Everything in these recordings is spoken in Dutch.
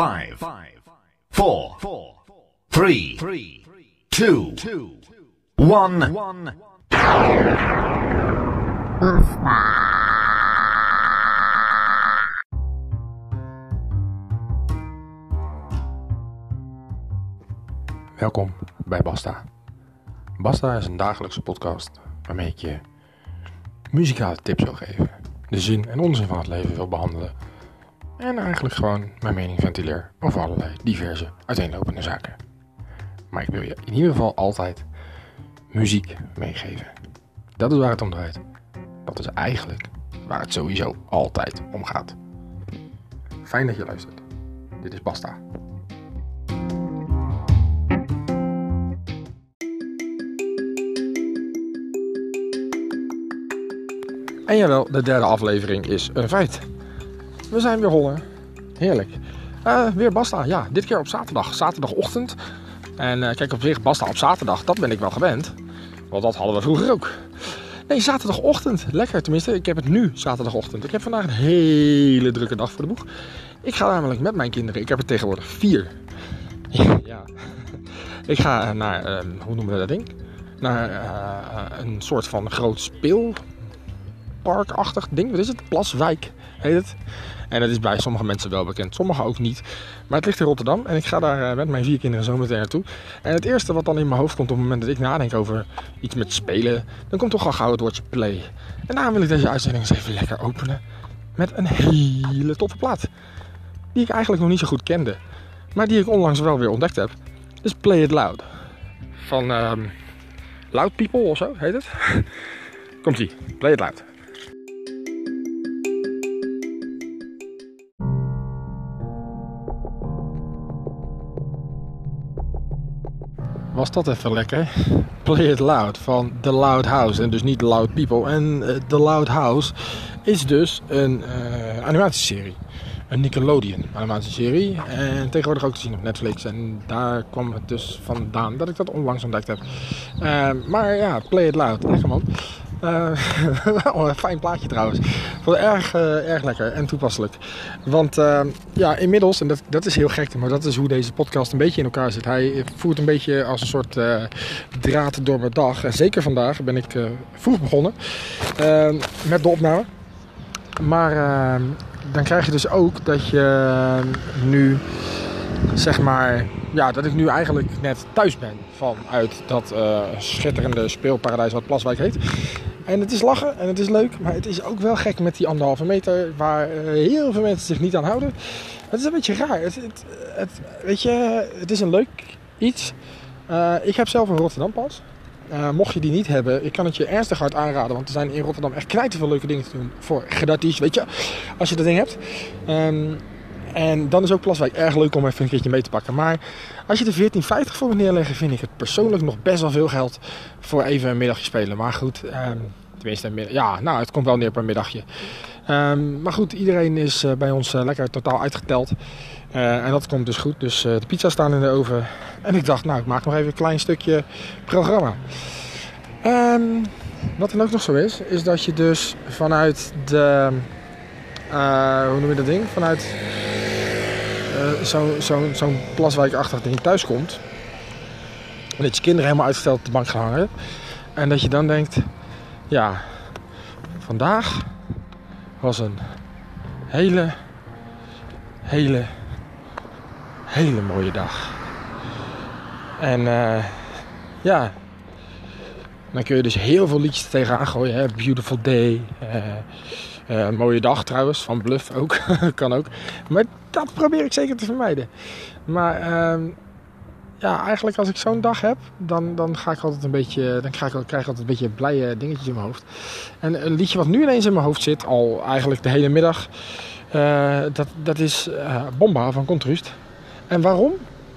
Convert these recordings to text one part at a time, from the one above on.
5, 4, 3, 2, 1. Welkom bij Basta. Basta is een dagelijkse podcast waarmee ik je muzikale tips wil geven, de zin en onzin van het leven wil behandelen en eigenlijk gewoon mijn mening ventileer over allerlei diverse uiteenlopende zaken. Maar ik wil je in ieder geval altijd muziek meegeven. Dat is waar het om draait. Dat is eigenlijk waar het sowieso altijd om gaat. Fijn dat je luistert. Dit is Basta. En jawel, de derde aflevering is een feit. We zijn weer hollen. Heerlijk. Eh, weer Basta. Ja, dit keer op zaterdag. Zaterdagochtend. En eh, kijk, op zich Basta op zaterdag, dat ben ik wel gewend. Want dat hadden we vroeger ook. Nee, zaterdagochtend. Lekker. Tenminste, ik heb het nu zaterdagochtend. Ik heb vandaag een hele drukke dag voor de boeg. Ik ga namelijk met mijn kinderen. Ik heb er tegenwoordig vier. ja. Ik ga naar, uh, hoe noemen we dat ding? Naar een soort van groot speelparkachtig ding. Wat is het? Plaswijk heet het. En dat is bij sommige mensen wel bekend, sommige ook niet. Maar het ligt in Rotterdam en ik ga daar met mijn vier kinderen zo meteen naartoe. En het eerste wat dan in mijn hoofd komt op het moment dat ik nadenk over iets met spelen, dan komt toch al gauw het woordje play. En daarom wil ik deze uitzending eens even lekker openen met een hele toffe plaat. Die ik eigenlijk nog niet zo goed kende, maar die ik onlangs wel weer ontdekt heb. Dus Play It Loud. Van um, Loud People of zo heet het. Komt ie, Play It Loud. Was dat even lekker. Play It Loud van The Loud House. En dus niet The Loud People. En uh, The Loud House is dus een uh, animatieserie. Een Nickelodeon animatieserie. En tegenwoordig ook te zien op Netflix. En daar kwam het dus vandaan dat ik dat onlangs ontdekt heb. Uh, maar ja, Play It Loud. Lekker man. Uh, een fijn plaatje trouwens. Vond erg, uh, erg lekker en toepasselijk. Want uh, ja, inmiddels, en dat, dat is heel gek, maar dat is hoe deze podcast een beetje in elkaar zit. Hij voert een beetje als een soort draad door mijn dag. En zeker vandaag ben ik vroeg begonnen met de opname. Maar dan krijg je dus ook dat je nu, zeg maar, ja, dat ik nu eigenlijk net thuis ben vanuit dat schitterende speelparadijs wat Plaswijk heet. En het is lachen en het is leuk, maar het is ook wel gek met die anderhalve meter waar heel veel mensen zich niet aan houden. Het is een beetje raar. Het, het, weet je, het is een leuk iets. Uh, ik heb zelf een Rotterdam pas. Mocht je die niet hebben, ik kan het je ernstig hard aanraden. Want er zijn in Rotterdam echt knijten veel leuke dingen te doen voor gratis, weet je. Als je dat ding hebt. Um, en dan is ook Plaswijk erg leuk om even een keertje mee te pakken. Maar als je de 14,50 voor me neerleggen, vind ik het persoonlijk nog best wel veel geld voor even een middagje spelen. Maar goed, um, tenminste, ja, nou, het komt wel neer per middagje. Um, maar goed, iedereen is uh, bij ons uh, lekker totaal uitgeteld. Uh, en dat komt dus goed. Dus de pizza's staan in de oven. En ik dacht, nou, ik maak nog even een klein stukje programma. Um, wat dan ook nog zo is, is dat je dus vanuit de. hoe noem je dat ding? Vanuit zo'n zo, zo plaswijkachtig ding thuis komt. En dat je kinderen helemaal uitgesteld op de bank gaan hangen. En dat je dan denkt, ja, vandaag was een hele, hele, hele mooie dag. En uh, ja, dan kun je dus heel veel liedjes tegenaan gooien. Hè? Beautiful Day. Uh, uh, mooie dag trouwens, van Bluff ook. kan ook. Maar dat probeer ik zeker te vermijden. Maar uh, ja, eigenlijk als ik zo'n dag heb, dan, dan ga ik altijd een beetje, dan krijg ik, krijg altijd een beetje blije dingetjes in mijn hoofd. En een liedje wat nu ineens in mijn hoofd zit, al eigenlijk de hele middag, uh, dat, dat is uh, Bomba van Contrust. En waarom?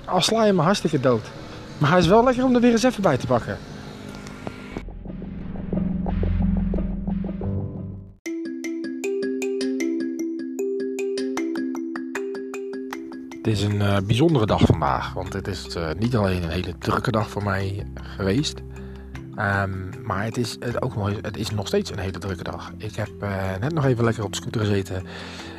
Al sla je me hartstikke dood. Maar hij is wel lekker om er weer eens even bij te pakken. Het is een uh, bijzondere dag vandaag, want het is uh, niet alleen een hele drukke dag voor mij geweest, um, maar het is, het, ook nog, het is nog steeds een hele drukke dag. Ik heb uh, net nog even lekker op de scooter gezeten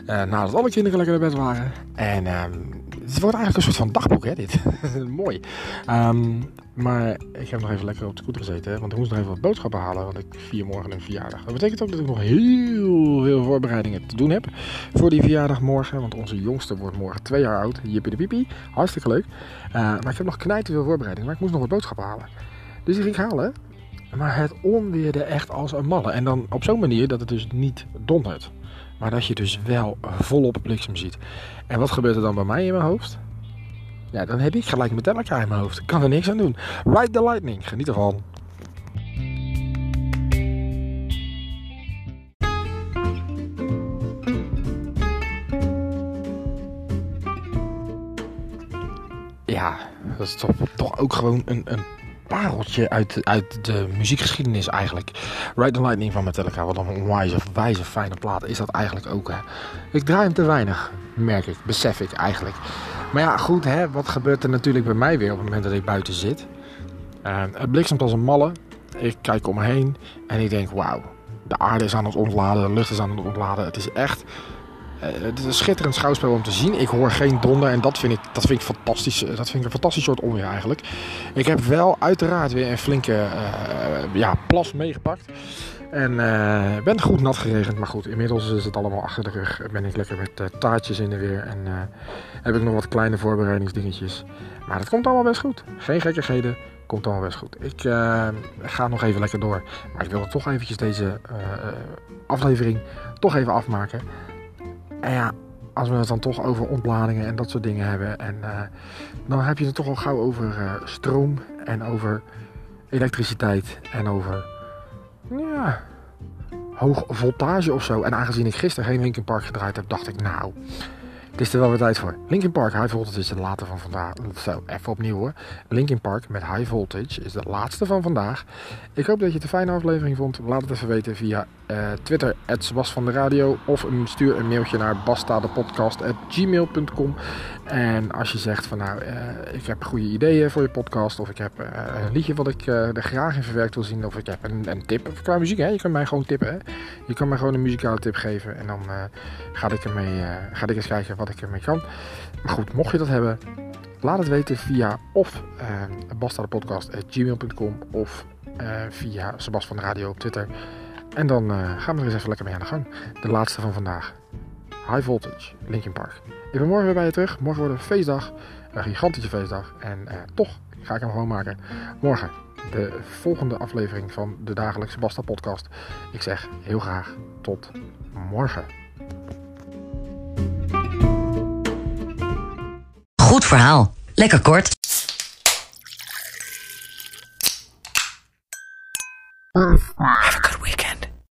nadat alle kinderen lekker naar bed waren. En um, het wordt eigenlijk een soort van dagboek, hè, dit. Mooi. Ehm, maar ik heb nog even lekker op de scooter gezeten, hè, want ik moest nog even wat boodschappen halen, want ik vier morgen een verjaardag. Dat betekent ook dat ik nog heel veel voorbereidingen te doen heb voor die verjaardag morgen, want onze jongste wordt morgen twee jaar oud. Jippie de pipi, hartstikke leuk. Uh, maar ik heb nog knijten veel voorbereidingen, maar ik moest nog wat boodschappen halen. Dus die ging ik halen, maar het onweerde echt als een malle. En dan op zo'n manier dat het dus niet dondert. Maar dat je dus wel volop bliksem ziet. En wat gebeurt er dan bij mij in mijn hoofd? Ja, dan heb ik gelijk Metallica in mijn hoofd. Ik kan er niks aan doen. Ride the lightning. Geniet ervan. Ja, dat is toch, toch ook gewoon een, een pareltje uit, uit de muziekgeschiedenis eigenlijk. Ride the Lightning van Metallica, wat een wijze fijne plaat is dat eigenlijk ook. Hè. Ik draai hem te weinig, merk ik, besef ik eigenlijk. Maar ja, goed, hè, wat gebeurt er natuurlijk bij mij weer op het moment dat ik buiten zit? Uh, het bliksemt als een malle. Ik kijk om me heen en ik denk, wauw, de aarde is aan het ontladen, de lucht is aan het ontladen. Het is echt het is een schitterend schouwspel om te zien. Ik hoor geen donder en dat vind ik, dat vind ik fantastisch. Dat vind ik een fantastisch soort onweer eigenlijk. Ik heb wel uiteraard weer een flinke uh, ja, plas meegepakt. En uh, ben goed nat geregend. Maar goed, inmiddels is het allemaal achter de rug. Ben ik lekker met taartjes in de weer. En heb ik nog wat kleine voorbereidingsdingetjes. Maar het komt allemaal best goed. Geen gekkigheden. Komt allemaal best goed. Ik ga nog even lekker door. Maar ik wilde toch eventjes deze aflevering toch even afmaken. En ja, als we het dan toch over ontladingen en dat soort dingen hebben. En uh, dan heb je het toch al gauw over uh, stroom en over elektriciteit en over ja, hoog voltage of zo. En aangezien ik gisteren geen Linkin Park gedraaid heb, dacht ik nou, het is er wel weer tijd voor. Linkin Park High Voltage is de later van vandaag. Zo, even opnieuw hoor. Linkin Park met High Voltage is de laatste van vandaag. Ik hoop dat je het een fijne aflevering vond. Laat het even weten via uh, Twitter, Bas. Of stuur een mailtje naar bastadepodcast.gmail.com. En als je zegt van nou, uh, ik heb goede ideeën voor je podcast. Of ik heb uh, een liedje wat ik er graag in verwerkt wil zien. Of ik heb een, een tip qua muziek. Hè? Je kan mij gewoon tippen. Je kan mij gewoon een muzikale tip geven. En dan ga ik ermee ga ik eens kijken wat ik ermee kan. Maar goed, mocht je dat hebben, laat het weten via of uh, bastadepodcast.gmail.com of uh, via Sebas van de Radio op Twitter. En dan uh, gaan we er eens even lekker mee aan de gang. De laatste van vandaag. High Voltage, Linkin Park. Ik ben morgen weer bij je terug. Morgen wordt een feestdag. Een gigantische feestdag. En toch ga ik hem gewoon maken. Morgen de volgende aflevering van de dagelijkse Basta podcast. Ik zeg heel graag tot morgen. Goed verhaal. Lekker kort.